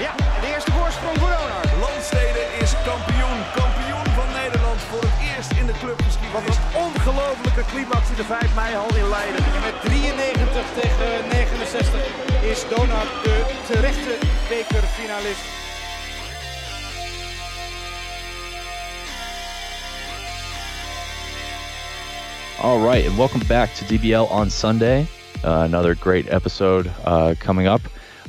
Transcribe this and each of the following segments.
eerste voorsprong voor Donald. Landstede is kampioen. Kampioen van Nederland voor het eerst in de clubgeschiedenis. Wat een ongelofelijke climax in de 5 mei al in Leiden. En met 93 tegen 69 is Donald de terechte bekerfinalist. All right, and welcome back to DBL on Sunday. Uh, another great episode uh, coming up.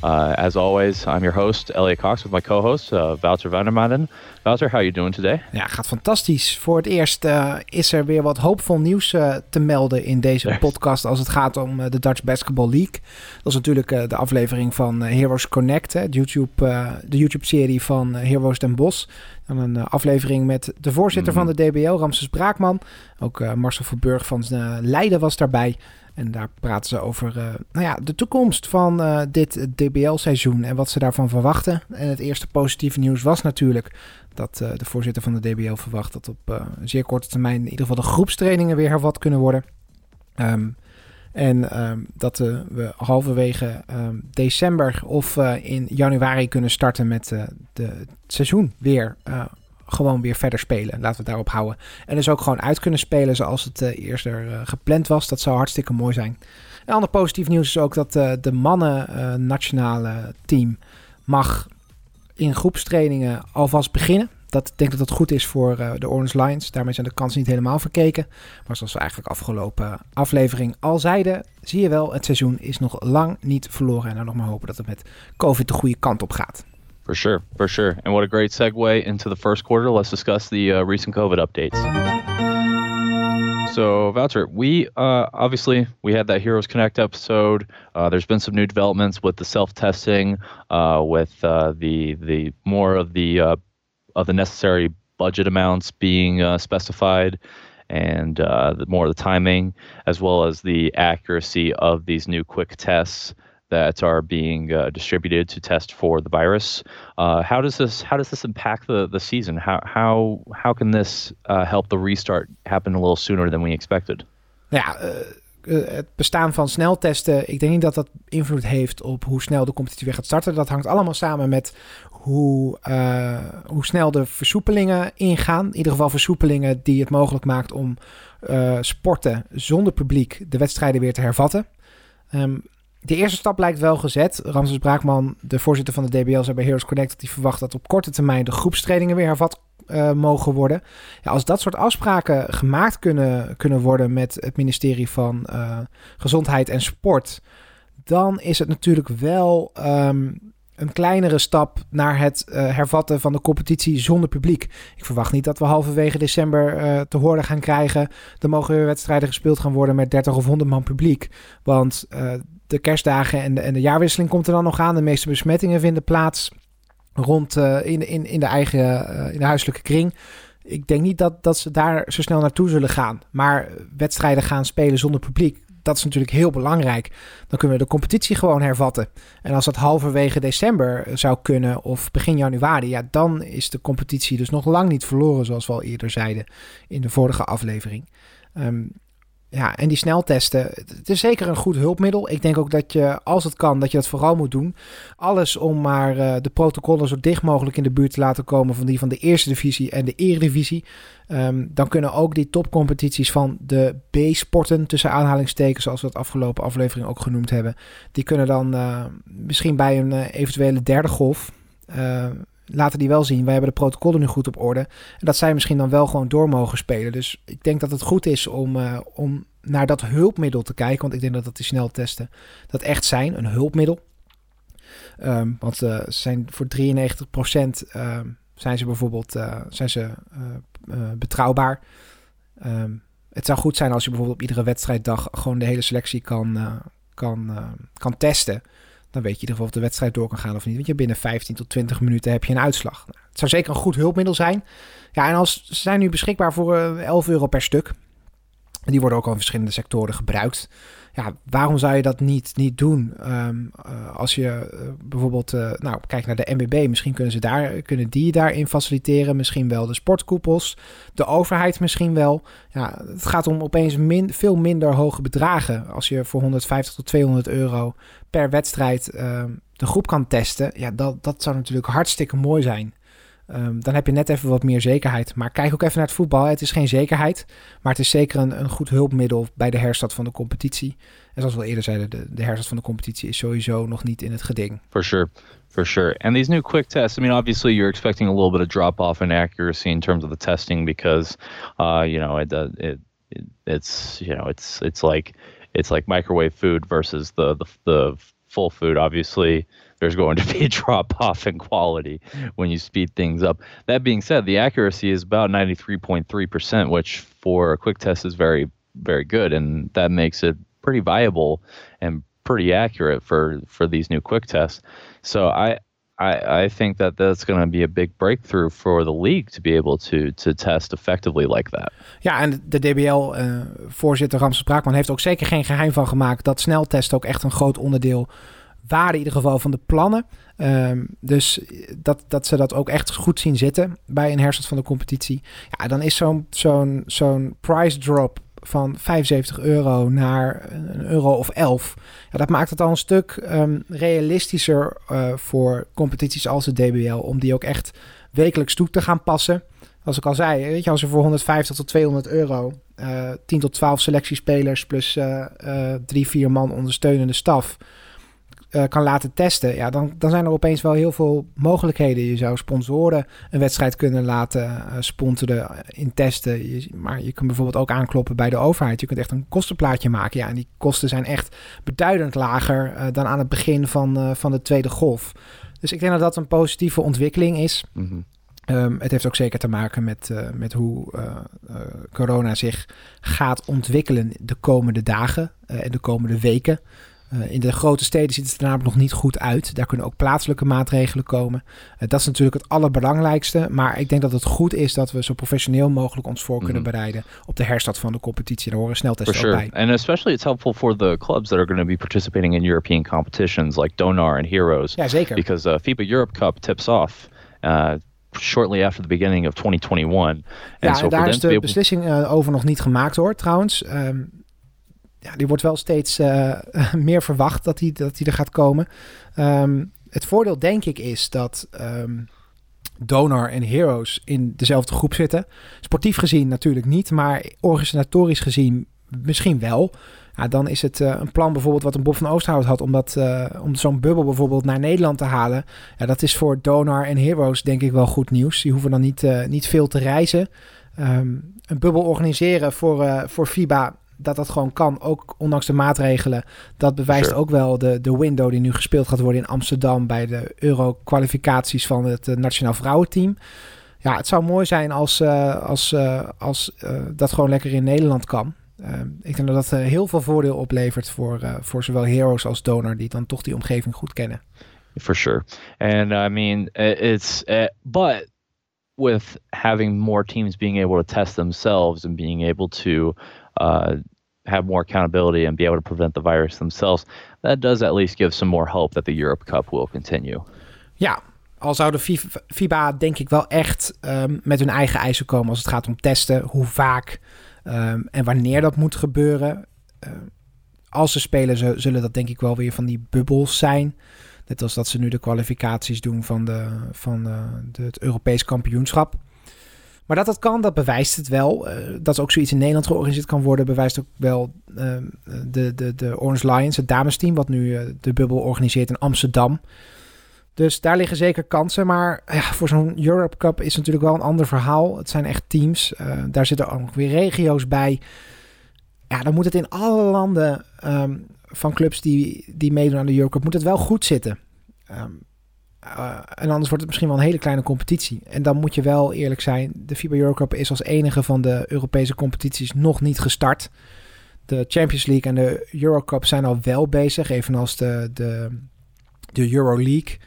Uh, as always, I'm your host, Elliot Cox, with my co-host, uh, Wouter Vandermaden. Wouter, how are you doing today? Ja, gaat fantastisch. Voor het eerst uh, is er weer wat hoopvol nieuws uh, te melden in deze podcast als het gaat om de Dutch Basketball League. Dat is natuurlijk de aflevering van Heroes Connect, hè, YouTube, de YouTube-serie van Heroes Den Bosch. Dan een aflevering met de voorzitter mm. van de DBL, Ramses Braakman. Ook Marcel Verburg van Leiden was daarbij. En daar praten ze over uh, nou ja, de toekomst van uh, dit DBL-seizoen en wat ze daarvan verwachten. En het eerste positieve nieuws was natuurlijk dat uh, de voorzitter van de DBL verwacht dat op zeer korte termijn in ieder geval de groepstrainingen weer hervat kunnen worden. Um, en um, dat we halverwege um, december of in januari kunnen starten met de, het seizoen weer gewoon weer verder spelen. Laten we het daarop houden. En dus ook gewoon uit kunnen spelen zoals het uh, eerder uh, gepland was. Dat zou hartstikke mooi zijn. Een ander positief nieuws is ook dat uh, de mannen nationale team mag in groepstrainingen alvast beginnen. Dat ik denk dat dat goed is voor de Orange Lions. Daarmee zijn de kansen niet helemaal verkeken. Maar zoals we eigenlijk afgelopen aflevering al zeiden, zie je wel, het seizoen is nog lang niet verloren. En dan nog maar hopen dat het met COVID de goede kant op gaat. For sure, for sure. And what a great segue into the first quarter. Let's discuss the uh, recent COVID updates. So, Voucher, we uh, obviously we had that Heroes Connect episode. Uh, there's been some new developments with the self-testing, uh, with uh, the the more of the uh, of the necessary budget amounts being specified, and the more of the timing, as well as the accuracy of these new quick tests that are being uh, distributed to test for the virus. Uh, how does this how does this impact the, the season? How how how can this uh, help the restart happen a little sooner than we expected? Ja, uh, uh, het bestaan van sneltesten, ik denk niet dat dat invloed heeft op hoe snel de competitie weer gaat starten. Dat hangt allemaal samen met hoe, uh, hoe snel de versoepelingen ingaan. In ieder geval versoepelingen die het mogelijk maakt om sporten zonder publiek de wedstrijden weer te hervatten. Um, de eerste stap lijkt wel gezet. Ramses Braakman, de voorzitter van de DBL, zei bij Heroes Connect dat hij verwacht dat op korte termijn de groepstrainingen weer hervat uh, mogen worden. Ja, als dat soort afspraken gemaakt kunnen, kunnen worden met het ministerie van uh, Gezondheid en Sport, dan is het natuurlijk wel um, een kleinere stap naar het uh, hervatten van de competitie zonder publiek. Ik verwacht niet dat we halverwege december te horen gaan krijgen. Er mogen weer wedstrijden gespeeld gaan worden met 30 of 100 man publiek. Want de kerstdagen en de, en de jaarwisseling komt er dan nog aan. De meeste besmettingen vinden plaats rond uh, in, in, in de eigen uh, in de huiselijke kring. Ik denk niet dat, dat ze daar zo snel naartoe zullen gaan. Maar wedstrijden gaan spelen zonder publiek, dat is natuurlijk heel belangrijk. Dan kunnen we de competitie gewoon hervatten. En als dat halverwege december zou kunnen of begin januari, ja, dan is de competitie dus nog lang niet verloren, zoals we al eerder zeiden in de vorige aflevering. Um, ja, en die sneltesten, het is zeker een goed hulpmiddel. Ik denk ook dat je, als het kan, dat je dat vooral moet doen. Alles om maar uh, de protocollen zo dicht mogelijk in de buurt te laten komen van die van de eerste divisie en de eredivisie. Um, dan kunnen ook die topcompetities van de B-sporten, tussen aanhalingstekens, zoals we het afgelopen aflevering ook genoemd hebben, die kunnen dan uh, misschien bij een uh, eventuele derde golf laten die wel zien. Wij hebben de protocollen nu goed op orde. En dat zij misschien dan wel gewoon door mogen spelen. Dus ik denk dat het goed is om, uh, om naar dat hulpmiddel te kijken. Want ik denk dat dat die sneltesten dat echt zijn, een hulpmiddel. Um, want uh, zijn voor 93% uh, ehm, zijn ze bijvoorbeeld uh, zijn ze, betrouwbaar. Um, het zou goed zijn als je bijvoorbeeld op iedere wedstrijddag gewoon de hele selectie kan, kan, kan testen dan weet je in ieder geval of de wedstrijd door kan gaan of niet. Want je binnen 15 tot 20 minuten heb je een uitslag. Nou, het zou zeker een goed hulpmiddel zijn. Ja, en als, ze zijn nu beschikbaar voor 11 eh, euro per stuk. Die worden ook al in verschillende sectoren gebruikt. Ja, waarom zou je dat niet, niet doen? Ehm, eh, als je eh, bijvoorbeeld, uh, nou, kijk naar de MBB, misschien kunnen ze daar, kunnen die daarin faciliteren. Misschien wel de sportkoepels, de overheid misschien wel. Ja, het gaat om opeens min, veel minder hoge bedragen. Als je voor 150 tot 200 euro per wedstrijd ehm, de groep kan testen. Ja, dat, dat zou natuurlijk hartstikke mooi zijn. Ehm, dan heb je net even wat meer zekerheid. Maar kijk ook even naar het voetbal. Het is geen zekerheid, maar het is zeker een, een goed hulpmiddel bij de herstart van de competitie. En zoals we al eerder zeiden, de, de herstart van de competitie is sowieso nog niet in het geding. For sure. For sure. And these new quick tests, I mean, obviously you're expecting a little bit of drop off in accuracy in terms of the testing because, uh, you know, it, it, it, it's, you know, it's, it's like, it's like microwave food versus the, the, the full food. Obviously, there's going to be a drop off in quality when you speed things up. That being said, the accuracy is about 93.3%, which for a quick test is very, very good. And that makes it pretty viable and pretty accurate for, for these new quick tests. So I, I, I think that that's going to be a big breakthrough for the league to be able to, to test effectively like that. Ja, en de DBL-voorzitter uh, Ramses Braakman heeft ook zeker geen geheim van gemaakt dat sneltesten ook echt een groot onderdeel waren in ieder geval van de plannen. Um, dus dat, dat ze dat ook echt goed zien zitten bij een herstart van de competitie. Ja, dan is zo'n zo'n zo'n price drop van 75 euro naar een euro of 11. Ja, dat maakt het al een stuk um, realistischer uh, voor competities als de DBL om die ook echt wekelijks toe te gaan passen. Als ik al zei, weet je, als er voor 150 tot 200 euro uh, 10 tot 12 selectiespelers plus uh, uh, 3, 4 man ondersteunende staf uh, kan laten testen, ja, dan, dan zijn er opeens wel heel veel mogelijkheden. Je zou sponsoren een wedstrijd kunnen laten uh, sponsoren in testen. Je, maar je kunt bijvoorbeeld ook aankloppen bij de overheid. Je kunt echt een kostenplaatje maken. Ja, en die kosten zijn echt beduidend lager uh, dan aan het begin van, van de tweede golf. Dus ik denk dat dat een positieve ontwikkeling is. Mm -hmm. Um, het heeft ook zeker te maken met, uh, met hoe uh, uh, corona zich gaat ontwikkelen de komende dagen en de komende weken. Uh, in de grote steden ziet het er namelijk nog niet goed uit. Daar kunnen ook plaatselijke maatregelen komen. Uh, dat is natuurlijk het allerbelangrijkste. Maar ik denk dat het goed is dat we zo professioneel mogelijk ons voor kunnen mm-hmm. bereiden op de herstart van de competitie. Daar horen sneltesten sure. ook bij. And especially it's helpful for the clubs that are going to be participating in European competitions like Donar and Heroes. Ja, zeker. Because uh, FIBA Europe Cup tips off. Uh, shortly after the beginning of 2021. Ja, daar is de able... beslissing uh, over nog niet gemaakt hoor, trouwens. Um, ja, die wordt wel steeds uh, meer verwacht dat die, dat die er gaat komen. Um, het voordeel denk ik is dat um, Donor en Heroes in dezelfde groep zitten. Sportief gezien natuurlijk niet, maar organisatorisch gezien misschien wel. Ja, dan is het uh, een plan bijvoorbeeld wat een Bob van Oosterhout had... om, dat, uh, om zo'n bubbel bijvoorbeeld naar Nederland te halen. Ja, dat is voor Donor en Heroes denk ik wel goed nieuws. Die hoeven dan niet, niet veel te reizen. Um, een bubbel organiseren voor, voor FIBA dat dat gewoon kan, ook ondanks de maatregelen. Dat bewijst sure. ook wel de, de window die nu gespeeld gaat worden in Amsterdam bij de Euro-kwalificaties van het uh, Nationaal Vrouwenteam. Ja, het zou mooi zijn als, uh, als, uh, als dat gewoon lekker in Nederland kan. ik denk dat dat heel veel voordeel oplevert voor, voor zowel Heroes als Donor, die dan toch die omgeving goed kennen. For sure. And I mean, it's, but with having more teams being able to test themselves and being able to uh, have more accountability and be able to prevent the virus themselves, that does at least give some more hope that the Europe Cup will continue. Ja, al zou de FIBA denk ik wel echt um, met hun eigen eisen komen als het gaat om testen, hoe vaak um, en wanneer dat moet gebeuren. Uh, als ze spelen, zullen dat denk ik wel weer van die bubbels zijn. Net als dat ze nu de kwalificaties doen van, de, van de, de, het Europees kampioenschap. Maar dat dat kan, dat bewijst het wel. Uh, dat ook zoiets in Nederland georganiseerd kan worden, bewijst ook wel uh, de, de, de Orange Lions, het damesteam, wat nu uh, de bubbel organiseert in Amsterdam. Dus daar liggen zeker kansen. Maar ja, voor zo'n Europe Cup is natuurlijk wel een ander verhaal. Het zijn echt teams. daar zitten ook weer regio's bij. Ja, dan moet het in alle landen um, van clubs die, die meedoen aan de Europe Cup, moet het wel goed zitten. Um, Uh, en anders wordt het misschien wel een hele kleine competitie. En dan moet je wel eerlijk zijn. De FIBA Eurocup is als enige van de Europese competities nog niet gestart. De Champions League en de Eurocup zijn al wel bezig. Evenals de, de, de Euroleague.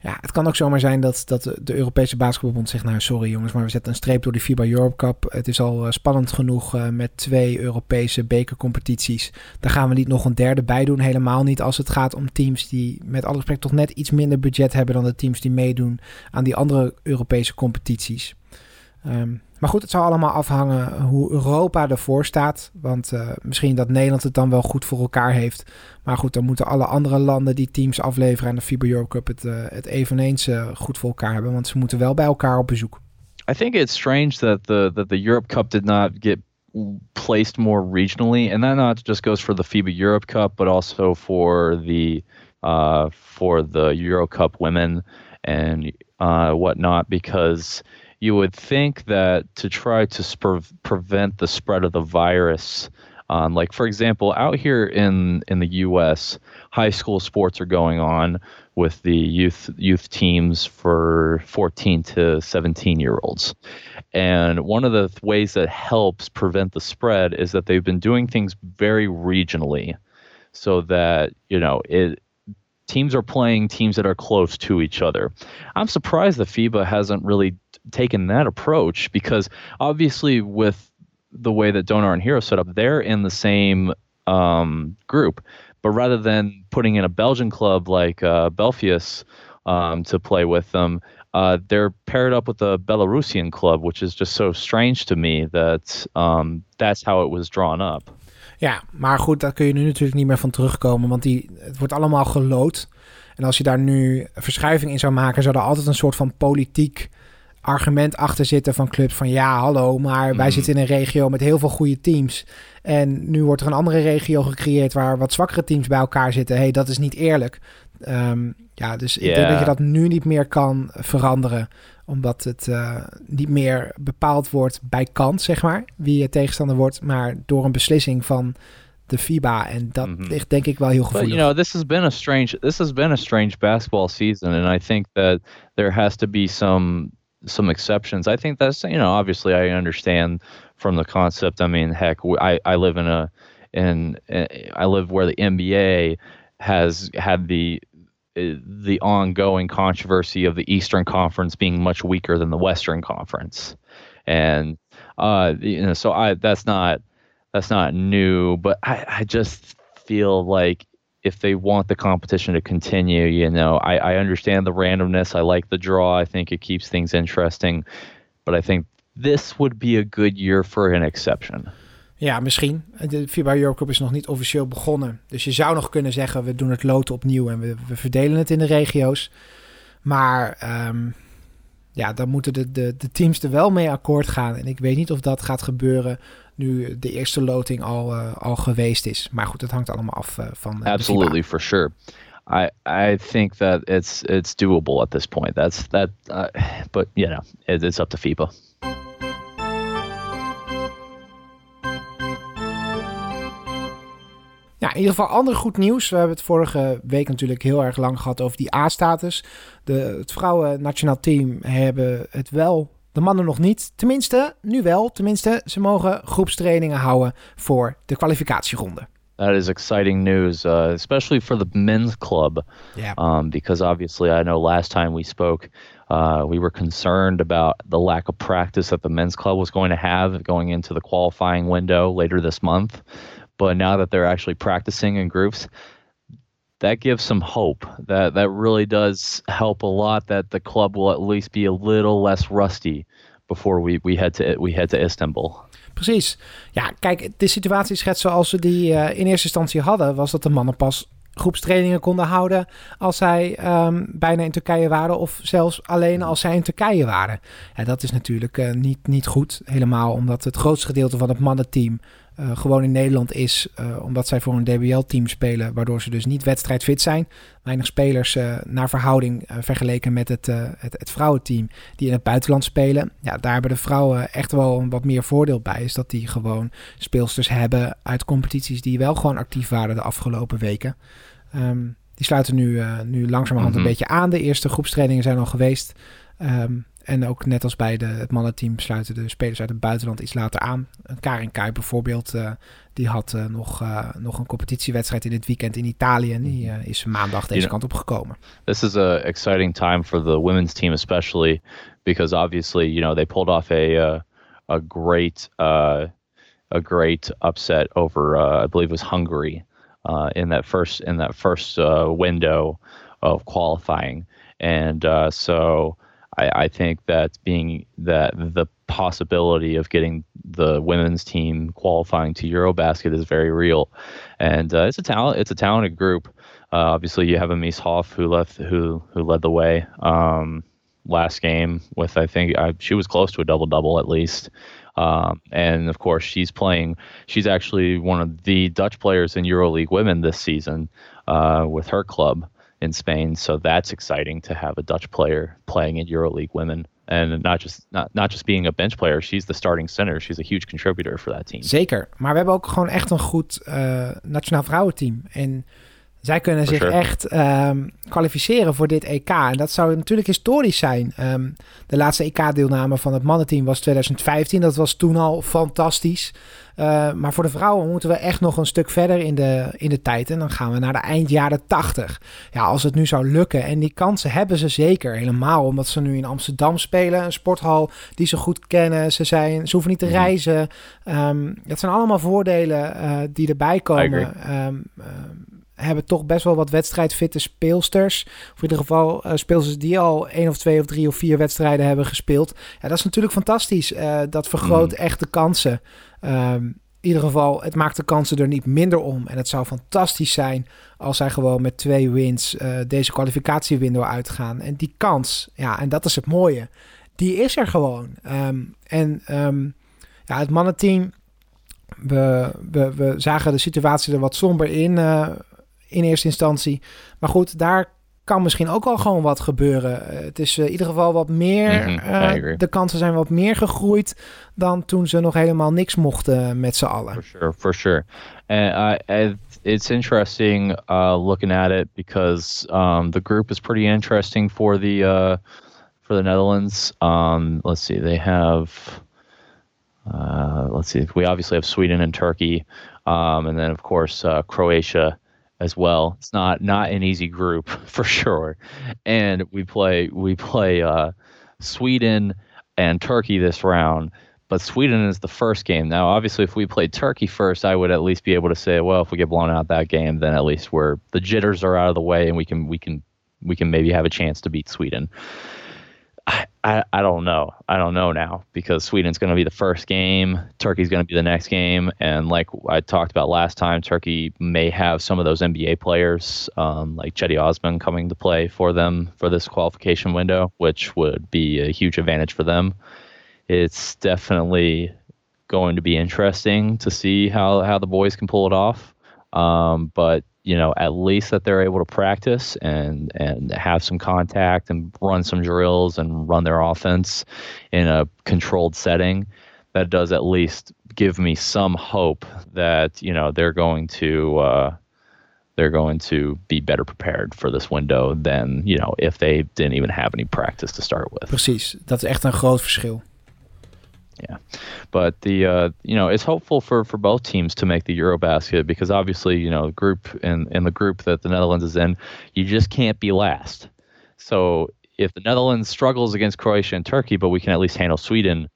Ja, het kan ook zomaar zijn dat, dat de Europese basketbalbond zegt... nou, sorry jongens, maar we zetten een streep door die FIBA Europe Cup. Het is al spannend genoeg met twee Europese bekercompetities. Daar gaan we niet nog een derde bij doen. Helemaal niet als het gaat om teams die met alle respect... toch net iets minder budget hebben dan de teams die meedoen... aan die andere Europese competities. Um, maar goed, het zal allemaal afhangen hoe Europa ervoor staat. Want uh, misschien dat Nederland het dan wel goed voor elkaar heeft. Maar goed, dan moeten alle andere landen die teams afleveren aan de FIBA Euro Cup het, uh, het eveneens uh, goed voor elkaar hebben. Want ze moeten wel bij elkaar op bezoek. I think it's strange that the that the Europe Cup did not get placed more regionally, and that not just goes for the FIBA Europe Cup, but also for the uh, for the Euro Cup women and uh, whatnot, because you would think that to try to sp- prevent the spread of the virus, um, like for example, out here in in the U.S., high school sports are going on with the youth youth teams for 14 to 17 year olds, and one of the ways that helps prevent the spread is that they've been doing things very regionally, so that you know it teams are playing teams that are close to each other. I'm surprised the FIBA hasn't really taken that approach because obviously with the way that Donor and Hero set up, they're in the same um, group. But rather than putting in a Belgian club like uh, Belfius um, to play with them, uh, they're paired up with a Belarusian club, which is just so strange to me that um, that's how it was drawn up. Ja, maar goed, daar kun je nu natuurlijk niet meer van terugkomen, want die, het wordt allemaal gelood. En als je daar nu verschuiving in zou maken, zou er altijd een soort van politiek argument achter zitten van clubs van ja, hallo, maar wij mm. zitten in een regio met heel veel goede teams. En nu wordt er een andere regio gecreëerd waar wat zwakkere teams bij elkaar zitten. hey, dat is niet eerlijk. Um, ja, dus ik denk dat je dat nu niet meer kan veranderen. Omdat het uh, niet meer bepaald wordt bij kant, zeg maar, wie je tegenstander wordt. Maar door een beslissing van de FIBA. En dat mm-hmm. ligt denk ik wel heel gevoelig. But, you know, this has been a strange this has been a strange basketball season. And I think that there has to be some some exceptions. I think that's you know obviously I understand from the concept. I mean, heck, I I live in a in I live where the NBA has had the the ongoing controversy of the Eastern Conference being much weaker than the Western Conference, and uh, you know, so I that's not that's not new, but I I just feel like if they want the competition to continue, you know, I, I understand the randomness. I like the draw. I think it keeps things interesting. But I think this would be a good year for an exception. Ja, misschien. De FIBA Europe Cup is nog niet officieel begonnen. Dus je zou nog kunnen zeggen, we doen het loten opnieuw en we, we verdelen het in de regio's. Maar um, ja, dan moeten de, de, de teams er wel mee akkoord gaan. En ik weet niet of dat gaat gebeuren nu de eerste loting al, uh, al geweest is. Maar goed, het hangt allemaal af uh, van. Uh, Absolutely, for sure. I I think that it's it's doable at this point. That's that, uh, but you know, it, it's up to FIBA. Ja, in ieder geval ander goed nieuws. We hebben het vorige week natuurlijk heel erg lang gehad over die A-status. Het vrouwen nationaal team hebben het wel de mannen nog niet. Tenminste, nu wel. Tenminste, ze mogen groepstrainingen houden voor de kwalificatieronde. That is exciting news, uh, especially for the men's club. Yeah. Um, because obviously, I know last time we spoke, uh, we were concerned about the lack of practice that the men's club was going to have going into the qualifying window later this month. But now that they're actually practicing in groups, that gives some hope. That that really does help a lot. That the club will at least be a little less rusty before we, we head to we to Istanbul. Precies. Ja, kijk, de situatie schetst zoals we die uh, in eerste instantie hadden, was dat de mannen pas groepstrainingen konden houden als zij um, bijna in Turkije waren of zelfs alleen als zij in Turkije waren. Ja, dat is natuurlijk uh, niet, niet goed, helemaal omdat het grootste gedeelte van het mannenteam uh, gewoon in Nederland is, uh, omdat zij voor een DBL-team spelen, waardoor ze dus niet wedstrijdfit zijn. Weinig spelers uh, naar verhouding vergeleken met het, het, het, vrouwenteam die in het buitenland spelen. Ja, daar hebben de vrouwen echt wel een wat meer voordeel bij, is dat die gewoon speelsters hebben uit competities die wel gewoon actief waren de afgelopen weken. Um, die sluiten nu, nu langzamerhand mm -hmm. een beetje aan. De eerste groepstrainingen zijn al geweest. Um, en ook net als bij de, het mannenteam sluiten de spelers uit het buitenland iets later aan. Karin Kuip bijvoorbeeld, uh, die had uh, nog, uh, nog een competitiewedstrijd in dit weekend in Italië. En die is maandag deze you kant op gekomen. This is a exciting time for the women's team especially because obviously, you know, they pulled off a a great a great upset over I believe it was Hungary in that first in that first window of qualifying. And so I, I think that being that the possibility of getting the women's team qualifying to EuroBasket is very real, and uh, it's a talent. It's a talented group. Uh, obviously, you have a Mies Hoff who left who who led the way um, last game with I think I, she was close to a double double at least. Um, and of course, she's playing. She's actually one of the Dutch players in EuroLeague Women this season uh, with her club in Spain. So that's exciting to have a Dutch player playing in EuroLeague women. And not just, not, not just being a bench player, she's the starting center. She's a huge contributor for that team. Zeker. Maar we hebben ook gewoon echt een goed uh, nationaal vrouwenteam. En zij kunnen zich echt um, kwalificeren voor dit EK. En dat zou natuurlijk historisch zijn. Um, de laatste EK-deelname van het mannenteam was 2015. Dat was toen al fantastisch. Uh, maar voor de vrouwen moeten we echt nog een stuk verder in de, in de tijd. En dan gaan we naar de eind jaren 80. Ja, als het nu zou lukken. En die kansen hebben ze zeker. Helemaal omdat ze nu in Amsterdam spelen. Een sporthal die ze goed kennen. Ze, zijn, ze hoeven niet te mhm. reizen. Um, dat zijn allemaal voordelen uh, die erbij komen hebben toch best wel wat wedstrijdfitte speelsters. Of in ieder geval uh, speelsters die al één of twee of drie of vier wedstrijden hebben gespeeld. Ja, dat is natuurlijk fantastisch. Uh, dat vergroot mm. echt de kansen. Um, in ieder geval, het maakt de kansen er niet minder om. En het zou fantastisch zijn als zij gewoon met twee wins uh, deze kwalificatiewindow uitgaan. En die kans, ja, en dat is het mooie, die is er gewoon. Um, en um, ja, het mannenteam, we, we, we zagen de situatie er wat somber in uh, in eerste instantie. Maar goed, daar kan misschien ook al gewoon wat gebeuren. Uh, het is uh, in ieder geval wat meer. Mm -hmm, uh, de kansen zijn wat meer gegroeid dan toen ze nog helemaal niks mochten met z'n allen. For sure, for sure. And I, it's interesting looking at it because um, the group is pretty interesting for the for the Netherlands. Um, let's see, they have. let's see. We obviously have Sweden and Turkey, um, and then of course Croatia as well. It's not not an easy group for sure. And we play we play uh, Sweden and Turkey this round. But Sweden is the first game. Now, obviously, if we played Turkey first, I would at least be able to say, well, if we get blown out that game, then at least we're the jitters are out of the way, and we can we can we can maybe have a chance to beat Sweden. I, I don't know. I don't know now because Sweden's going to be the first game. Turkey's going to be the next game. And like I talked about last time, Turkey may have some of those NBA players, um, like Chetty Osman, coming to play for them for this qualification window, which would be a huge advantage for them. It's definitely going to be interesting to see how, how the boys can pull it off. Um, but you know, at least that they're able to practice and and have some contact and run some drills and run their offense in a controlled setting. That does at least give me some hope that you know they're going to uh, they're going to be better prepared for this window than you know if they didn't even have any practice to start with. Precies, dat is echt een groot verschil. Yeah, but the uh, you know it's hopeful for for both teams to make the EuroBasket because obviously you know the group in in the group that the Netherlands is in, you just can't be last. So if the Netherlands struggles against Croatia and Turkey, but we can at least handle Sweden,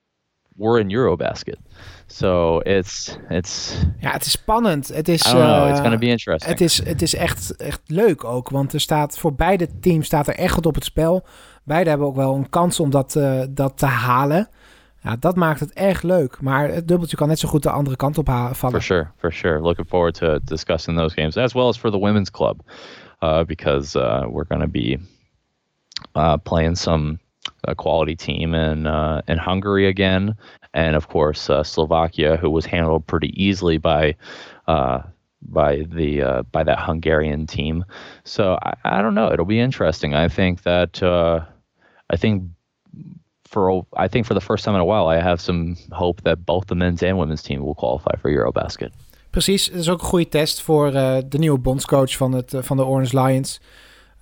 we're in EuroBasket. So it's it's ja, het is spannend. Het is. Know, it's gonna be interesting. Het is het is echt echt leuk ook, want er staat voor beide teams staat er echt wat op het spel. Beide hebben ook wel een kans om dat uh, dat te halen. Ja, dat maakt het echt leuk. Maar het dubbeltje kan net zo goed de andere kant op vallen. For sure, for sure. Looking forward to discussing those games as well as for the women's club, uh, because uh, we're going to be uh, playing some quality team in uh, in Hungary again, and of course uh, Slovakia, who was handled pretty easily by uh, by the uh, by that Hungarian team. So I, I, don't know. It'll be interesting. I think that uh, I think for I think for the first time in a while, I have some hope that both the men's and women's team will qualify for Eurobasket. Precies, het is ook een goede test voor uh, de nieuwe bondscoach van, het, uh, van de Orange Lions.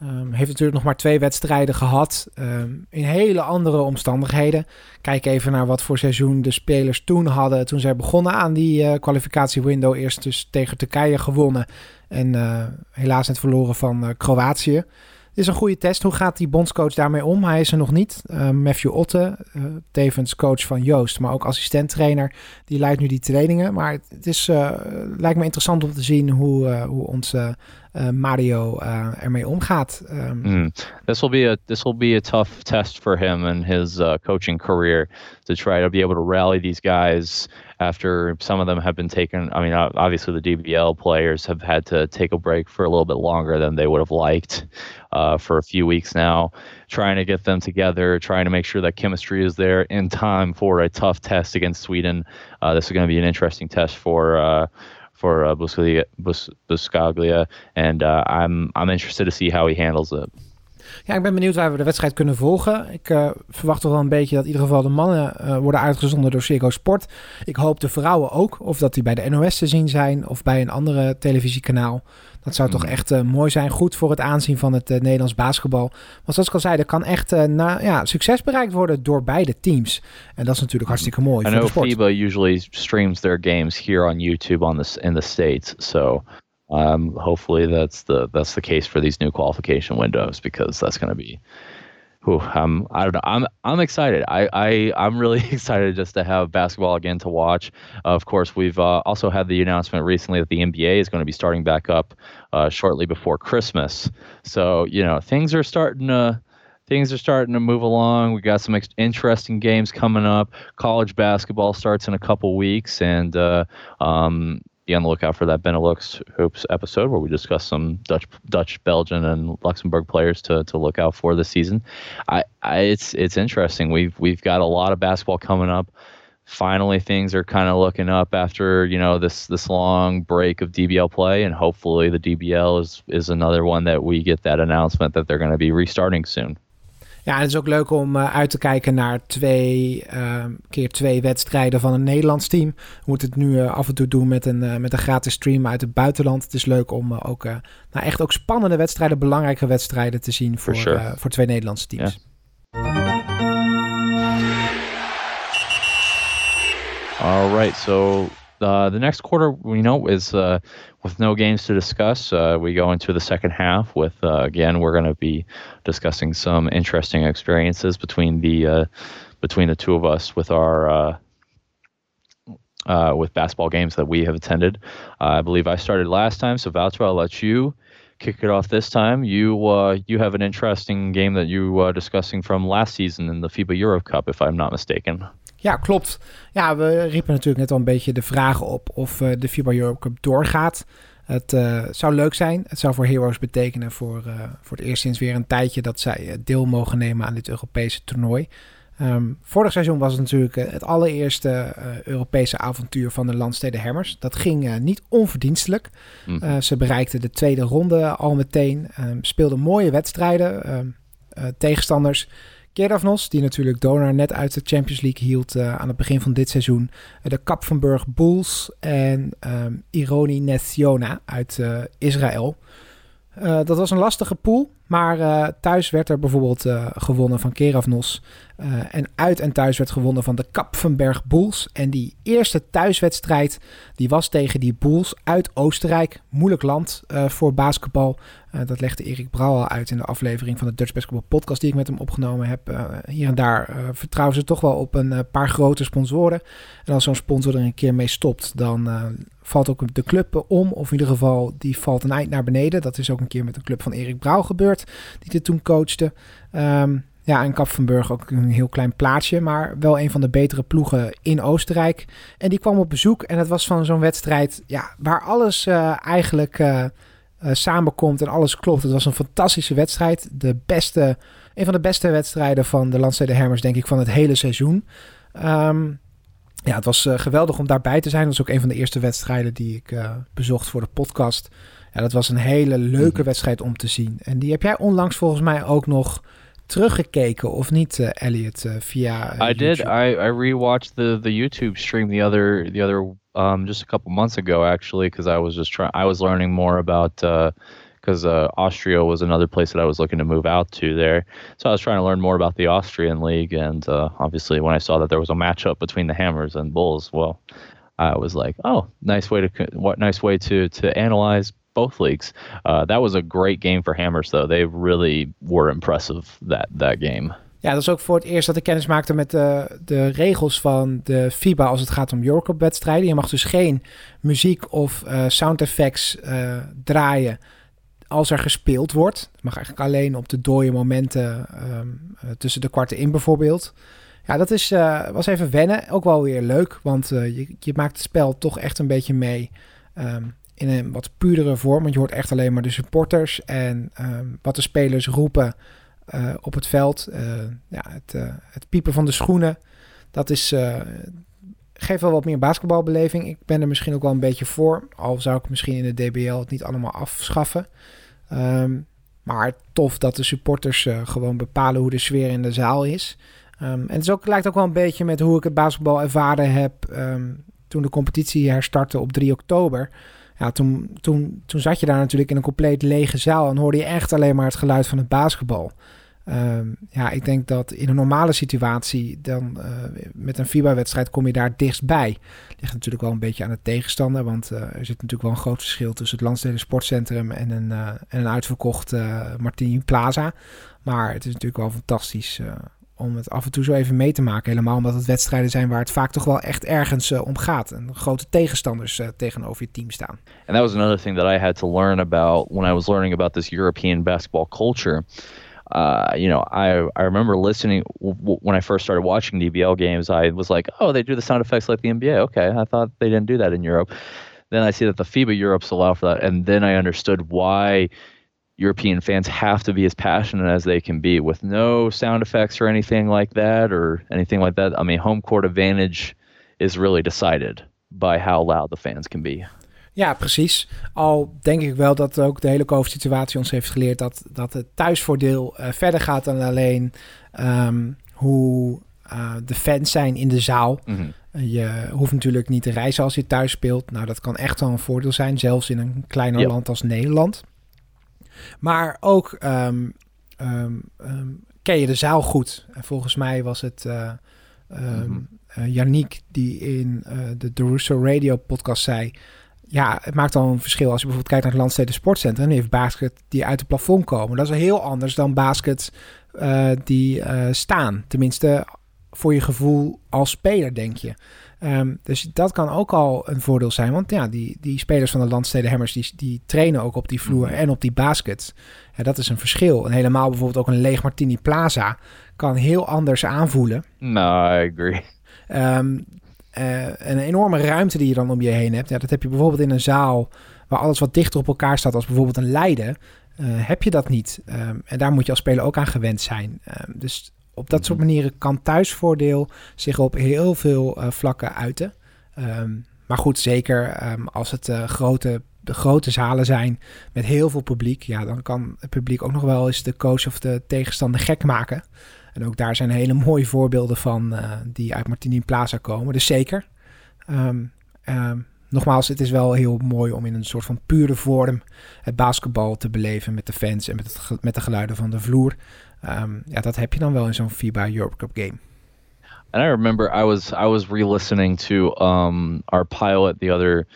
Um, heeft natuurlijk nog maar twee wedstrijden gehad. Um, in hele andere omstandigheden. Kijk even naar wat voor seizoen de spelers toen hadden. Toen zij begonnen aan die uh, kwalificatiewindow. Eerst dus tegen Turkije gewonnen. En helaas net verloren van Kroatië is een goede test. Hoe gaat die bondscoach daarmee om? Hij is er nog niet. Uh, Matthew Otte, uh, tevens coach van Joost, maar ook assistent-trainer, die leidt nu die trainingen. Maar het is, uh, lijkt me interessant om te zien hoe, hoe onze Mario ermee omgaat. Um, mm. This will be a this will be a tough test for him in his coaching career to try to be able to rally these guys after some of them have been taken. I mean, obviously the DBL players have had to take a break for a little bit longer than they would have liked uh, for a few weeks now, trying to get them together, trying to make sure that chemistry is there in time for a tough test against Sweden. Uh, this is going to be an interesting test for. Uh, for uh, Buscaglia, Bus, Buscaglia, and uh, I'm I'm interested to see how he handles it. Ja, ik ben benieuwd waar we de wedstrijd kunnen volgen. Ik uh, verwacht toch wel een beetje dat in ieder geval de mannen uh, worden uitgezonden door Ziggo Sport. Ik hoop de vrouwen ook. Of dat die bij de NOS te zien zijn of bij een andere televisiekanaal. Dat zou toch echt uh, mooi zijn. Goed voor het aanzien van het Nederlands basketbal. Want zoals ik al zei, er kan echt na, ja, succes bereikt worden door beide teams. En dat is natuurlijk hartstikke mooi I voor know de sport. FIBA usually streams their games here on YouTube on the, in the States. So um, hopefully that's the that's the case for these new qualification windows because that's going to be whew, um, I don't know. I'm I'm excited. I, I I'm really excited just to have basketball again to watch. Uh, of course, we've uh, also had the announcement recently that the NBA is going to be starting back up uh, shortly before Christmas. So you know things are starting to things are starting to move along. We got some ex- interesting games coming up. College basketball starts in a couple weeks, and uh, um, be on the lookout for that Benelux hoops episode where we discuss some Dutch, Dutch, Belgian, and Luxembourg players to, to look out for this season. I, I it's it's interesting. We've we've got a lot of basketball coming up. Finally, things are kind of looking up after you know this this long break of DBL play, and hopefully the DBL is is another one that we get that announcement that they're going to be restarting soon. Ja, het is ook leuk om uh, uit te kijken naar twee uh, keer twee wedstrijden van een Nederlands team. We moeten het nu uh, af en toe doen met een, met een gratis stream uit het buitenland. Het is leuk om ook nou echt ook spannende wedstrijden, belangrijke wedstrijden te zien voor, sure. voor twee Nederlandse teams. Yeah. All right, so uh, the next quarter, we know, is uh, with no games to discuss. Uh, we go into the second half with, uh, again, we're going to be discussing some interesting experiences between the uh, between the two of us with our uh, with basketball games that we have attended. I believe I started last time, so Valtra, I'll let you kick it off this time. You you have an interesting game that you were discussing from last season in the FIBA Europe Cup, if I'm not mistaken. Ja, klopt. Ja, we riepen natuurlijk net al een beetje de vragen op of uh, de FIBA Europe Cup doorgaat. Het uh, zou leuk zijn. Het zou voor Heroes betekenen voor, uh, voor het eerst sinds weer een tijdje dat zij deel mogen nemen aan dit Europese toernooi. Um, vorig seizoen was het natuurlijk het allereerste Europese avontuur van de Landsteden Hammers. Dat ging niet onverdienstelijk. Mm. ze bereikten de tweede ronde al meteen. Um, speelden mooie wedstrijden. Um, tegenstanders Keravnos, die natuurlijk Donar net uit de Champions League hield aan het begin van dit seizoen. De Kapfenburg Bulls en Ironi Nessiona uit Israël. dat was een lastige pool, maar thuis werd er bijvoorbeeld gewonnen van Keravnos. en uit en thuis werd gewonnen van de Kapfenberg Bulls. En die eerste thuiswedstrijd die was tegen die Bulls uit Oostenrijk. Moeilijk land voor basketbal. Dat legde Erik Brouw al uit in de aflevering van de Dutch Basketball podcast die ik met hem opgenomen heb. Hier en daar vertrouwen ze toch wel op een paar grote sponsoren. En als zo'n sponsor er een keer mee stopt, dan valt ook de club om. Of in ieder geval, die valt een eind naar beneden. Dat is ook een keer met een club van Erik Brouw gebeurd, die dit toen coachte. Um, ja, en Kapfenburg ook een heel klein plaatsje, maar wel een van de betere ploegen in Oostenrijk. En die kwam op bezoek en het was van zo'n wedstrijd ja, waar alles eigenlijk uh, samenkomt en alles klopt. Het was een fantastische wedstrijd. De beste, een van de beste wedstrijden van de Landstede Hermers, denk ik, van het hele seizoen. Um, ja, het was uh, geweldig om daarbij te zijn. Dat was ook een van de eerste wedstrijden die ik uh, bezocht voor de podcast. Ja, dat was een hele leuke mhm. wedstrijd om te zien. En die heb jij onlangs volgens mij ook nog teruggekeken of niet, uh, Elliot, via I did. I, I rewatched the, the YouTube stream the other the other um, just a couple months ago, actually, because I was just trying. I was learning more about uh, because uh, Austria was another place that I was looking to move out to there. So I was trying to learn more about the Austrian league, and uh, obviously when I saw that there was a matchup between the Hammers and Bulls, well, I was like, oh, nice way to what nice way to to analyze both leagues. Uh, that was a great game for Hammers, though. They really were impressive that that game. Ja, dat is ook voor het eerst dat ik kennis maakte met de, de regels van de FIBA als het gaat om Eurocup-wedstrijden. Je mag dus geen muziek of uh, sound effects uh, draaien als er gespeeld wordt. Mag eigenlijk alleen op de dode momenten um, tussen de kwarten in bijvoorbeeld. Ja, dat is, was even wennen. Ook wel weer leuk, want je, je maakt het spel toch echt een beetje mee... Um, in een wat puurdere vorm. Want je hoort echt alleen maar de supporters en um, wat de spelers roepen op het veld. Ja, het, het, piepen van de schoenen. Dat is, geeft wel wat meer basketbalbeleving. Ik ben er misschien ook wel een beetje voor. Al zou ik misschien in de DBL het niet allemaal afschaffen. Um, maar tof dat de supporters gewoon bepalen hoe de sfeer in de zaal is. Um, en het lijkt ook wel een beetje met hoe ik het basketbal ervaren heb um, toen de competitie herstartte op 3 oktober. Ja, toen, toen, toen zat je daar natuurlijk in een compleet lege zaal en hoorde je echt alleen maar het geluid van het basketbal. Um, ja, ik denk dat in een normale situatie, dan uh, met een FIBA-wedstrijd kom je daar dichtstbij. Ligt natuurlijk wel een beetje aan de tegenstander, want uh, er zit natuurlijk wel een groot verschil tussen het Landsteden Sportcentrum en een, uh, en een uitverkocht Martini Plaza. Maar het is natuurlijk wel fantastisch om het af en toe zo even mee te maken. Helemaal omdat het wedstrijden zijn waar het vaak toch wel echt ergens om gaat. En grote tegenstanders tegenover je team staan. And that was another thing that I had to learn about when I was learning about this European basketball culture. Uh, you know, I I remember listening when I first started watching DBL games. I was like, oh, they do the sound effects like the NBA. Okay, I thought they didn't do that in Europe. Then I see that the FIBA Europe's allow for that, and then I understood why European fans have to be as passionate as they can be with no sound effects or anything like that or anything like that. I mean, home court advantage is really decided by how loud the fans can be. Ja, precies. Al denk ik wel dat ook de hele COVID-situatie ons heeft geleerd dat, dat het thuisvoordeel uh, verder gaat dan alleen um, hoe uh, de fans zijn in de zaal. Mm -hmm. Je hoeft natuurlijk niet te reizen als je thuis speelt. Nou, dat kan echt wel een voordeel zijn, zelfs in een kleiner yep. land als Nederland. Maar ook um, um, um, ken je de zaal goed. En volgens mij was het uh, mm uh, Yannick die in uh, de Derusso Radio podcast zei... Ja, het maakt al een verschil als je bijvoorbeeld kijkt naar het Landsteden Sportcentrum... en heeft basket die uit het plafond komen. Dat is heel anders dan baskets die staan. Tenminste, voor je gevoel als speler, denk je. Um, dus dat kan ook al een voordeel zijn. Want ja, die, die spelers van de Landsteden Hammers... Die, die trainen ook op die vloer mm. en op die baskets. Ja, dat is een verschil. En helemaal bijvoorbeeld ook een leeg Martini Plaza... kan heel anders aanvoelen. No, I agree. Um, uh, een enorme ruimte die je dan om je heen hebt. Ja, dat heb je bijvoorbeeld in een zaal... waar alles wat dichter op elkaar staat... als bijvoorbeeld een Leiden... Uh, heb je dat niet. Um, en daar moet je als speler ook aan gewend zijn. dus op dat soort mhm. manieren kan thuisvoordeel zich op heel veel uh, vlakken uiten. Um, maar goed, zeker als het grote, de grote zalen zijn met heel veel publiek, ja, dan kan het publiek ook nog wel eens de coach of de tegenstander gek maken. En ook daar zijn hele mooie voorbeelden van uh, die uit Martini Plaza komen. Dus zeker. Um, nogmaals, het is wel heel mooi om in een soort van pure vorm het basketbal te beleven met de fans en met, het, met de geluiden van de vloer. Um, ja, dat heb je dan wel in zo'n FIBA Europe Cup game. And I remember I was I was re-listening to um, our pilot the other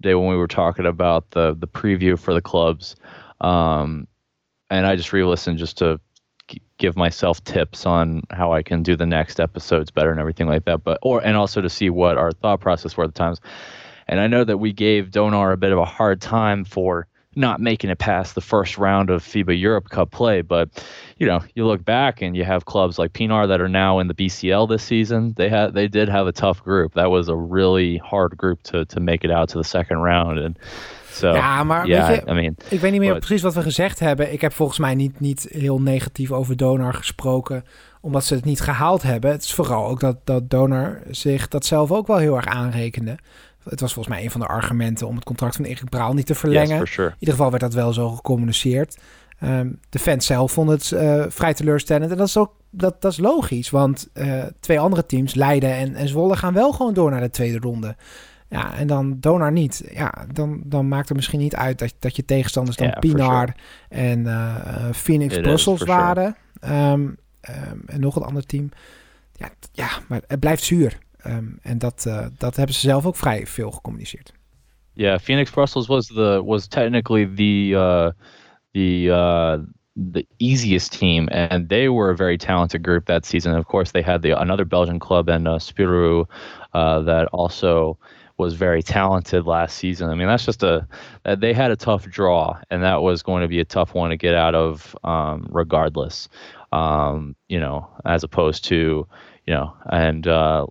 day when we were talking about the the preview for the clubs, um, and I just re-listened just to give myself tips on how I can do the next episodes better and everything like that. But or and also to see what our thought process were at the times. And I know that we gave Donar a bit of a hard time for not making it past the first round of FIBA Europe Cup play. But you know, you look back and you have clubs like Pinar that are now in the BCL this season. They had they did have a tough group. That was a really hard group to to make it out to the second round. And so, ja, maar yeah, weet je, I mean, ik weet niet meer but, precies wat we gezegd hebben. Ik heb volgens mij niet, niet heel negatief over Donar gesproken, omdat ze het niet gehaald hebben. Het is vooral ook dat, dat Donar zich dat zelf ook wel heel erg aanrekende. Het was volgens mij een van de argumenten om het contract van Erik Braal niet te verlengen. Yes, sure. In ieder geval werd dat wel zo gecommuniceerd. Um, de fans zelf vonden het uh, vrij teleurstellend. En dat is ook dat, dat is logisch. Want uh, twee andere teams, Leiden en, en Zwolle, gaan wel gewoon door naar de tweede ronde. Ja, en dan Donar niet. Ja, dan, dan maakt het misschien niet uit dat, dat je tegenstanders dan Ja, for Pinar en eh, eh, Phoenix It Brussels sure. waren. Ehm, ehm, en nog een ander team. Ja, ja maar het blijft zuur. Ehm, en dat, eh, dat hebben ze zelf ook vrij veel gecommuniceerd. Yeah, Phoenix Brussels was the was technically the uh, the uh, the easiest team, and they were a very talented group that season. of course, they had the another Belgian club in uh, Spirou uh, that also was very talented last season. I mean, that's just a that they had a tough draw, and that was going to be a tough one to get out of, um, regardless. Um, you know, as opposed to you know, and uh,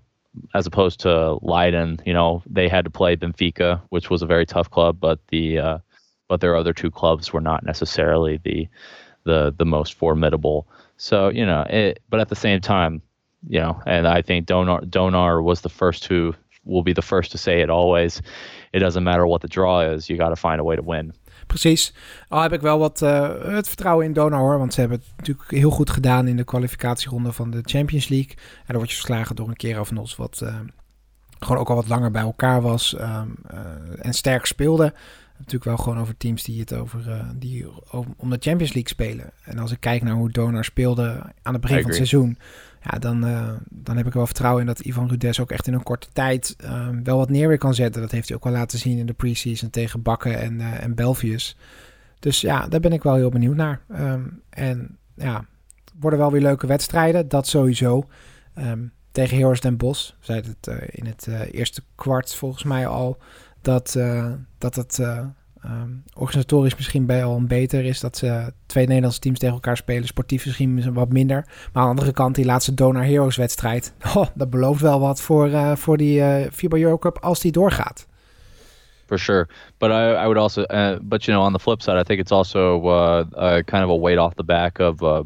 as opposed to Leiden, you know, they had to play Benfica, which was a very tough club, but the uh, but their other two clubs were not necessarily the the the most formidable. So you know, it, but at the same time, you know, and I think Donar Donar was the first who will be the first to say it always. It doesn't matter what the draw is, you got to find a way to win. Precies. Al heb ik wel wat eh, het vertrouwen in Donar hoor. Want ze hebben het natuurlijk heel goed gedaan in de kwalificatieronde van de Champions League. En dan word je verslagen door een keer of Nos wat eh, gewoon ook al wat langer bij elkaar was. ehm, eh, en sterk speelde. Natuurlijk wel gewoon over teams die het over die over- om de Champions League spelen. En als ik kijk naar hoe Donar speelde aan het begin van het seizoen. Ja, dan, eh, dan heb ik wel vertrouwen in dat Ivan Rudes ook echt in een korte tijd ehm, wel wat neer weer kan zetten. Dat heeft hij ook wel laten zien in de preseason tegen Bakken en, eh en Belfius. Dus ja, daar ben ik wel heel benieuwd naar. Ehm, en ja, worden wel weer leuke wedstrijden, dat sowieso. Ehm, tegen Heroes Den we zeiden het eh, in het eerste kwart volgens mij al, dat, dat het eh, ehm, organisatorisch misschien bij al een beter is. Dat ze twee Nederlandse teams tegen elkaar spelen, sportief misschien wat minder. Maar aan de andere kant, die laatste Donar Heroes wedstrijd, oh, dat belooft wel wat voor, eh, voor die eh FIBA Eurocup als die doorgaat. for sure. But I, I would also, uh, but you know, on the flip side, I think it's also uh, uh, kind of a weight off the back of uh,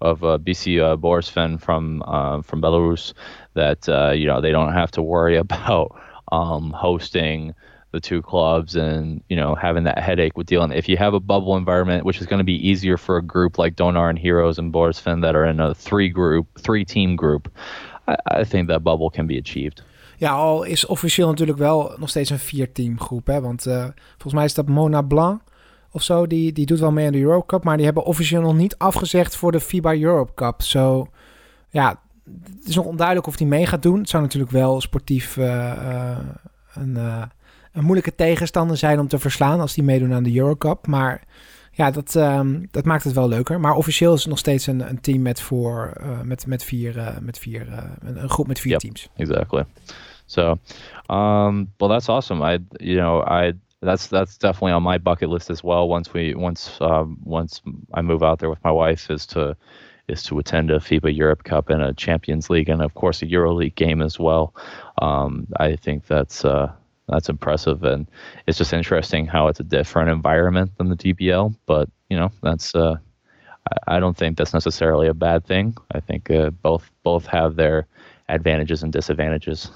of uh, BC uh, from uh, from Belarus that uh, you know they don't have to worry about um, hosting the two clubs and you know having that headache with dealing. If you have a bubble environment, which is going to be easier for a group like Donar and Heroes and Borisfin that are in a three group, three team group, I, I think that bubble can be achieved. Ja, al is officieel natuurlijk wel nog steeds een vier-team groep. Hè? Want eh, volgens mij is dat Mona Blanc of zo. Die, die doet wel mee aan de Eurocup. Maar die hebben officieel nog niet afgezegd voor de FIBA Europe Cup. Zo, ja, het is nog onduidelijk of die mee gaat doen. Het zou natuurlijk wel sportief eh, een, een moeilijke tegenstander zijn om te verslaan als die meedoen aan de Eurocup. Maar ja, dat, ehm, dat maakt het wel leuker. Maar officieel is het nog steeds een, een team met, voor, eh, met, met vier, eh, met vier eh, een, een groep met vier Yep. teams. exactly. So, um, well, that's awesome. I, you know, I that's that's definitely on my bucket list as well. Once we once um, once I move out there with my wife, is to is to attend a FIBA Europe Cup and a Champions League, and of course a EuroLeague game as well. Um, I think that's uh, that's impressive, and it's just interesting how it's a different environment than the DBL. But you know, that's uh, I, don't think that's necessarily a bad thing. I think uh, both both have their advantages and disadvantages.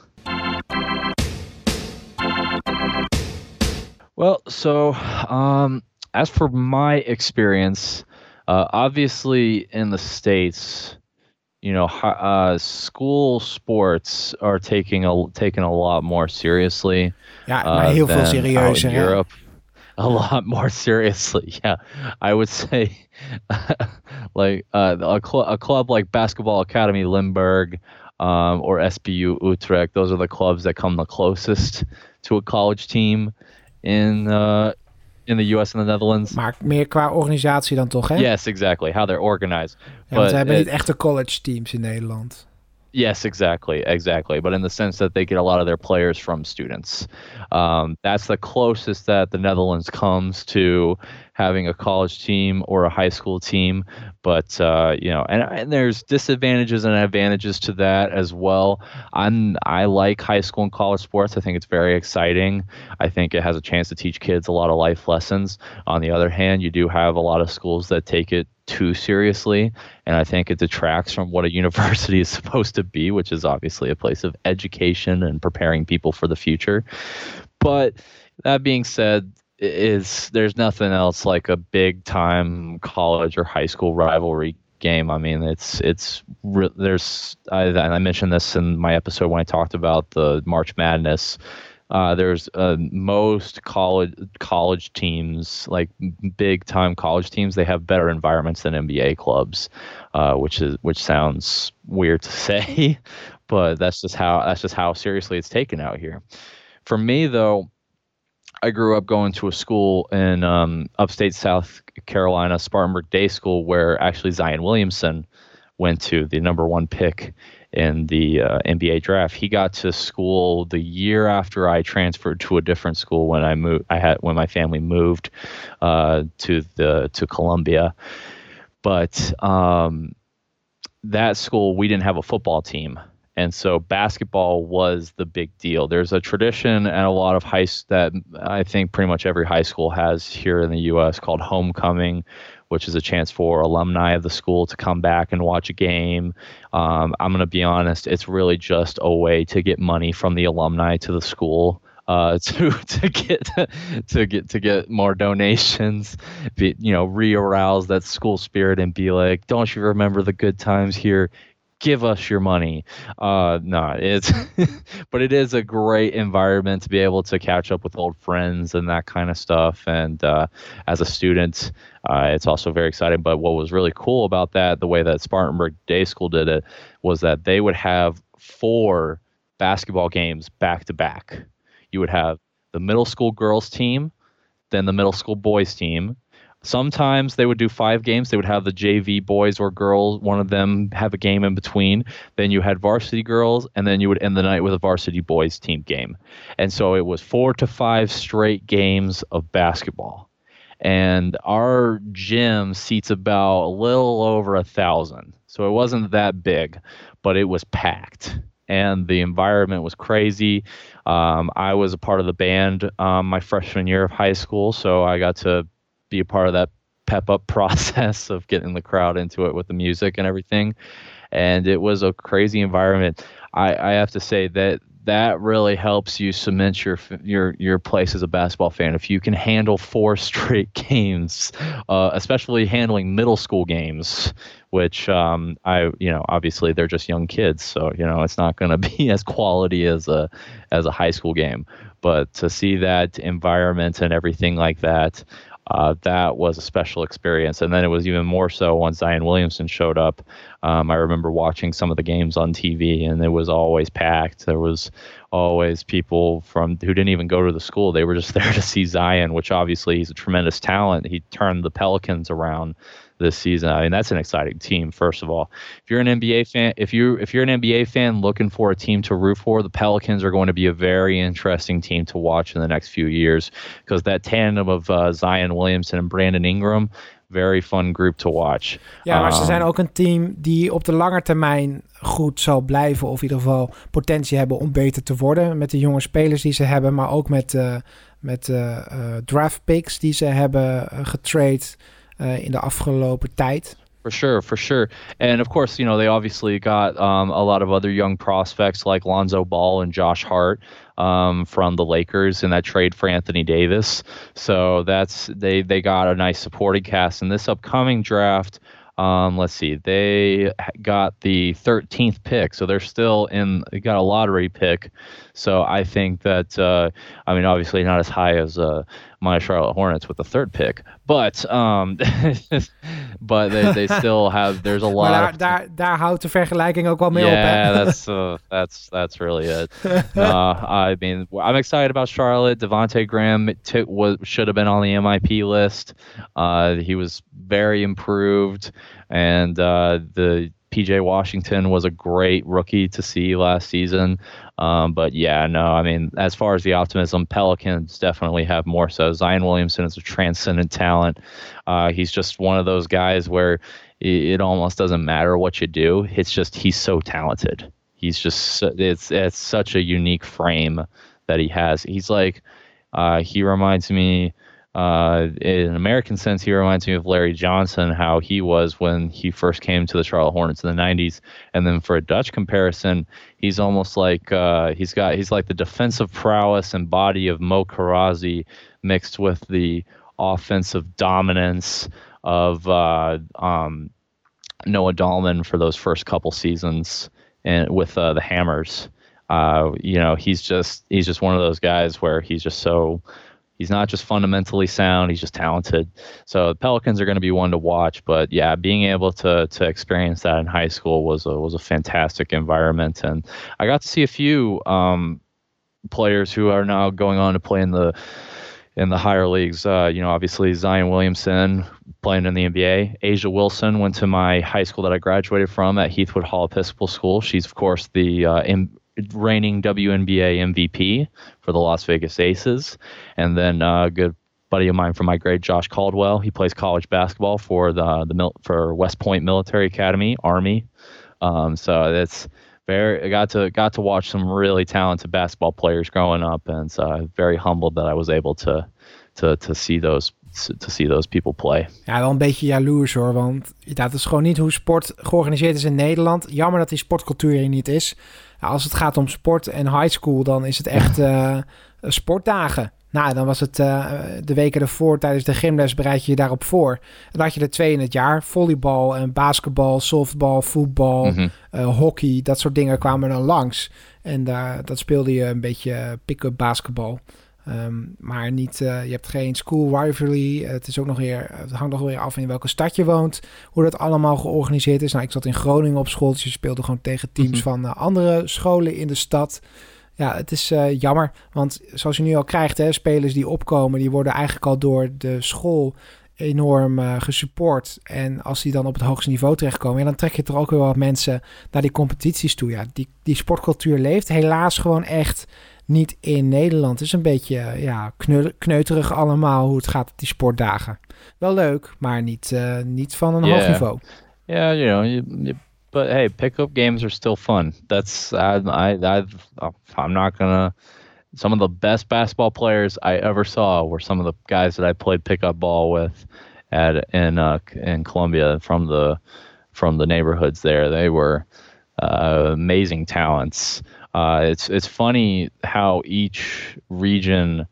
Well, so um, as for my experience, uh, obviously in the states, you know, uh, school sports are taking a taken a lot more seriously. Ja, uh, maar heel veel out serieuzer. in? Europe. A lot more seriously, yeah. I would say, like uh, a, cl- a club like Basketball Academy Limburg um, or SBU Utrecht. Those are the clubs that come the closest to a college team in uh, in the U.S. and the Netherlands. Maar meer qua organisatie dan toch, hè? Yes, exactly. How they're organized. Ja, want we hebben it- niet echte college teams in Nederland. Yes, exactly, exactly. But in the sense that they get a lot of their players from students, um, that's the closest that the Netherlands comes to having a college team or a high school team. But uh, you know, and, and there's disadvantages and advantages to that as well. I'm I like high school and college sports. I think it's very exciting. I think it has a chance to teach kids a lot of life lessons. On the other hand, you do have a lot of schools that take it too seriously and i think it detracts from what a university is supposed to be which is obviously a place of education and preparing people for the future. But that being said is there's nothing else like a big time college or high school rivalry game. I mean it's it's there's I, I mentioned this in my episode when i talked about the march madness uh, there's uh, most college college teams, like big time college teams, they have better environments than NBA clubs, uh, which is which sounds weird to say, but that's just how that's just how seriously it's taken out here. For me, though, I grew up going to a school in um, upstate South Carolina, Spartanburg Day School, where actually Zion Williamson went to the number one pick in the uh, NBA draft. He got to school the year after I transferred to a different school when I moved. I had when my family moved uh, to the to Columbia, but um, that school we didn't have a football team. And so basketball was the big deal. There's a tradition and a lot of high that I think pretty much every high school has here in the U.S. called homecoming, which is a chance for alumni of the school to come back and watch a game. Um, I'm to be honest, it's really just a way to get money from the alumni to the school. Uh, to to get to get to get more donations, be, you know, re-arouse that school spirit and be like, don't you remember the good times here? Give us your money. Uh, no, it's, but it is a great environment to be able to catch up with old friends and that kind of stuff. And uh, as a student, uh, it's also very exciting. But what was really cool about that, the way that Spartanburg Day School did it, was that they would have four basketball games back to back. You would have the middle school girls team, then the middle school boys team, Sometimes they would do five games. They would have the JV boys or girls, one of them have a game in between. Then you had varsity girls, and then you would end the night with a varsity boys team game. And so it was four to five straight games of basketball. And our gym seats about a little over a thousand. So it wasn't that big, but it was packed and the environment was crazy. Um, I was a part of the band um, my freshman year of high school, so I got to be a part of that pep up process of getting the crowd into it with the music and everything. And it was a crazy environment. I, I have to say that that really helps you cement your your your place as a basketball fan. If you can handle four straight games, uh, especially handling middle school games, which um, I you know obviously they're just young kids, so you know it's not going to be as quality as a as a high school game. But to see that environment and everything like that, uh, that was a special experience. And then it was even more so once Zion Williamson showed up. Um, I remember watching some of the games on TV, and it was always packed. There was always people from who didn't even go to the school; they were just there to see Zion, which obviously he's a tremendous talent. He turned the Pelicans around this season. I mean, that's an exciting team. First of all, if you're an NBA fan, if you if you're an NBA fan looking for a team to root for, the Pelicans are going to be a very interesting team to watch in the next few years because that tandem of uh, Zion Williamson and Brandon Ingram. Very fun group to watch. Ja, maar um, ze zijn ook een team die op de lange termijn goed zal blijven. Of in ieder geval potentie hebben om beter te worden. Met de jonge spelers die ze hebben. Maar ook met, uh, met uh, draft picks die ze hebben getrade. Uh, in de afgelopen tijd. For sure, for sure. And of course, you know, they obviously got um, a lot of other young prospects like Lonzo Ball and Josh Hart um, from the Lakers in that trade for Anthony Davis. So that's they they got a nice supporting cast in this upcoming draft. Um, let's see, they got the 13th pick, so they're still in. They got a lottery pick, so I think that uh, I mean, obviously not as high as uh, my Charlotte Hornets with the third pick, but um, but they, they still have. There's a lot. Daar, daar, daar houdt de vergelijking ook wel mee yeah, op. Yeah, that's uh, that's that's really it. uh, I mean, I'm excited about Charlotte. Devonte Graham t- was should have been on the MIP list. Uh, he was very improved, and uh, the PJ Washington was a great rookie to see last season. Um, but yeah, no, I mean, as far as the optimism, Pelicans definitely have more so. Zion Williamson is a transcendent talent. Uh, he's just one of those guys where it, it, almost doesn't matter what you do. It's just he's so talented. He's just it's it's such a unique frame that he has. He's like uh, he reminds me uh, in an American sense, he reminds me of Larry Johnson, how he was when he first came to the Charlotte Hornets in the '90s. And then for a Dutch comparison, he's almost like uh, he's got he's like the defensive prowess and body of Mo Karazi mixed with the offensive dominance of uh, um, Noah Dahlman for those first couple seasons and with uh, the Hammers. uh, you know, he's just he's just one of those guys where he's just so he's not just fundamentally sound, he's just talented. So the Pelicans are going to be one to watch. But yeah, being able to to experience that in high school was a was a fantastic environment, and I got to see a few um, players who are now going on to play in the in the higher leagues. Uh, you know, obviously Zion Williamson playing in the NBA. Asia Wilson went to my high school that I graduated from at Heathwood Hall Episcopal School. She's of course the uh, in, reigning WNBA MVP for the Las Vegas Aces, and then a good buddy of mine from my grade, Josh Caldwell. He plays college basketball for the the for West Point Military Academy Army. Um, so it's very I got to got to watch some really talented basketball players growing up, and so very humbled that I was able to to to see those to see those people play. Ja, wel een beetje jaloers hoor, want dat is gewoon niet hoe sport georganiseerd is in Nederland. Jammer dat die sportcultuur hier niet is. Als het gaat om sport en high school, dan is het echt uh, sportdagen. Nou, dan was het uh, de weken ervoor tijdens de gymles bereid je je daarop voor. Dan had je er twee in het jaar. Volleybal en basketbal, softbal, voetbal, mm hockey. Dat soort dingen kwamen dan langs. En daar dat speelde je een beetje pick-up basketbal. Um, maar niet, uh, je hebt geen school rivalry. Het, is ook nog weer, het hangt nog weer af in welke stad je woont. Hoe dat allemaal georganiseerd is. Nou, ik zat in Groningen op school. Dus je speelde gewoon tegen teams mhm. van uh, andere scholen in de stad. Ja, het is uh, jammer. Want zoals je nu al krijgt, hè, spelers die opkomen, die worden eigenlijk al door de school enorm uh, gesupport. En als die dan op het hoogste niveau terechtkomen, ja, dan trek je toch ook weer wat mensen naar die competities toe. Ja, die, die sportcultuur leeft helaas gewoon echt niet in Nederland. Het is een beetje ja, kneuterig allemaal hoe het gaat op die sportdagen. Wel leuk, maar niet, uh, niet van een yeah. hoog niveau. Yeah, you know, you, you, but hey, pickup games are still fun. That's I, I, I I'm not gonna. Some of the best basketball players I ever saw were some of the guys that I played pickup ball with at in uh, in Columbia from the from the neighborhoods there. They were uh, amazing talents. Uh, it's it's funny how each region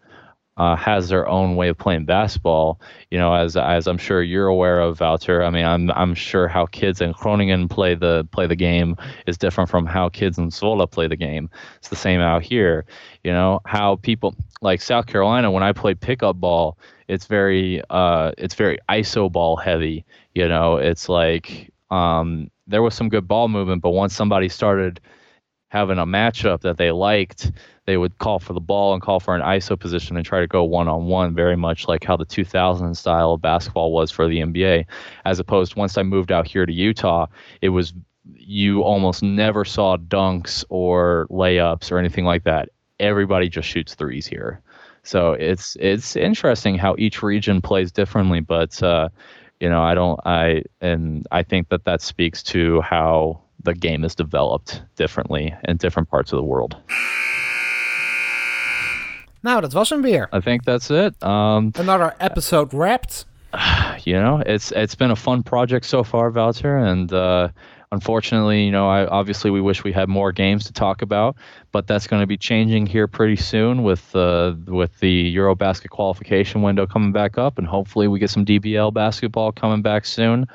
uh, has their own way of playing basketball. You know, as as I'm sure you're aware of, Wouter. I mean, I'm I'm sure how kids in Groningen play the play the game is different from how kids in Zwolle play the game. It's the same out here. You know, how people like South Carolina when I play pickup ball, it's very uh it's very iso ball heavy. You know, it's like um there was some good ball movement, but once somebody started having a matchup that they liked, they would call for the ball and call for an ISO position and try to go one on one, very much like how the 2000 style of basketball was for the NBA. As opposed, once I moved out here to Utah, it was you almost never saw dunks or layups or anything like that. Everybody just shoots threes here. So it's it's interesting how each region plays differently, but uh, you know I don't I and I think that that speaks to how the game is developed differently in different parts of the world. Nou, dat was hem weer. I think that's it. Um, Another episode wrapped. You know, it's it's been a fun project so far, Wouter, and uh, unfortunately, you know, I obviously we wish we had more games to talk about, but that's going to be changing here pretty soon with uh, with the EuroBasket qualification window coming back up, and hopefully we get some DBL basketball coming back soon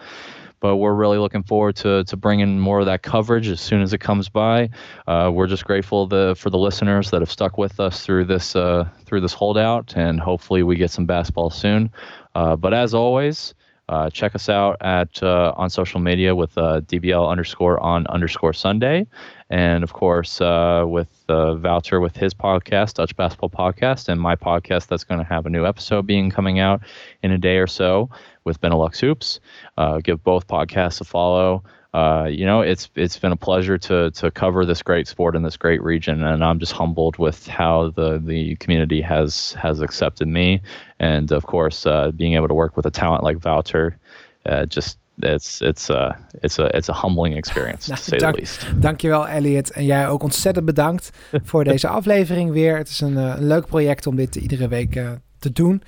but we're really looking forward to to bringing more of that coverage as soon as it comes by. Uh, we're just grateful the, for the listeners that have stuck with us through this uh, through this holdout, and hopefully we get some basketball soon. Uh, but as always. Uh, check us out at uh, on social media with uh, DBL underscore on underscore Sunday, and of course with Voucher with his podcast, Dutch Basketball Podcast, and my podcast that's going to have a new episode being coming out in a day or so with Benelux Hoops. Uh, give both podcasts a follow. Uh, you know, it's it's been a pleasure to to cover this great sport in this great region, and I'm just humbled with how the the community has has accepted me, and of course, uh, being able to work with a talent like Wouter, uh, just it's it's a it's a it's a humbling experience nou, to say dank, the least. Dankjewel Elliot en jij ook ontzettend bedankt voor deze aflevering weer. Het is een, uh, een leuk project om dit iedere week uh, te doen.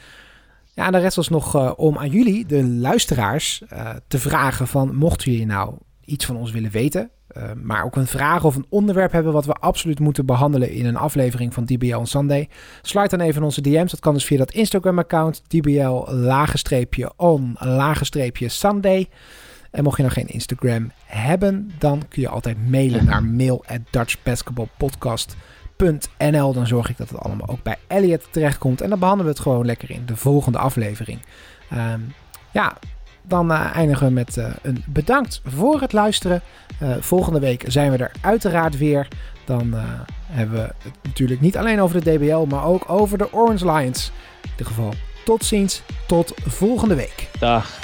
Ja, en dan rest ons nog uh, om aan jullie, de luisteraars, uh, te vragen van mochten jullie nou iets van ons willen weten, uh, maar ook een vraag of een onderwerp hebben wat we absoluut moeten behandelen in een aflevering van DBL on Sunday, sluit dan even onze DM's. Dat kan dus via dat Instagram-account DBL-on-Sunday. En mocht je nou geen Instagram hebben, dan kun je altijd mailen naar mail at dutchbasketballpodcast.nl. Dan zorg ik dat het allemaal ook bij Elliot terechtkomt. En dan behandelen we het gewoon lekker in de volgende aflevering. Ehm, ja, dan uh, eindigen we met uh, een bedankt voor het luisteren. Uh, volgende week zijn we er uiteraard weer. Dan hebben we het natuurlijk niet alleen over de DBL, maar ook over de Orange Lions. In ieder geval, tot ziens. Tot volgende week. Dag.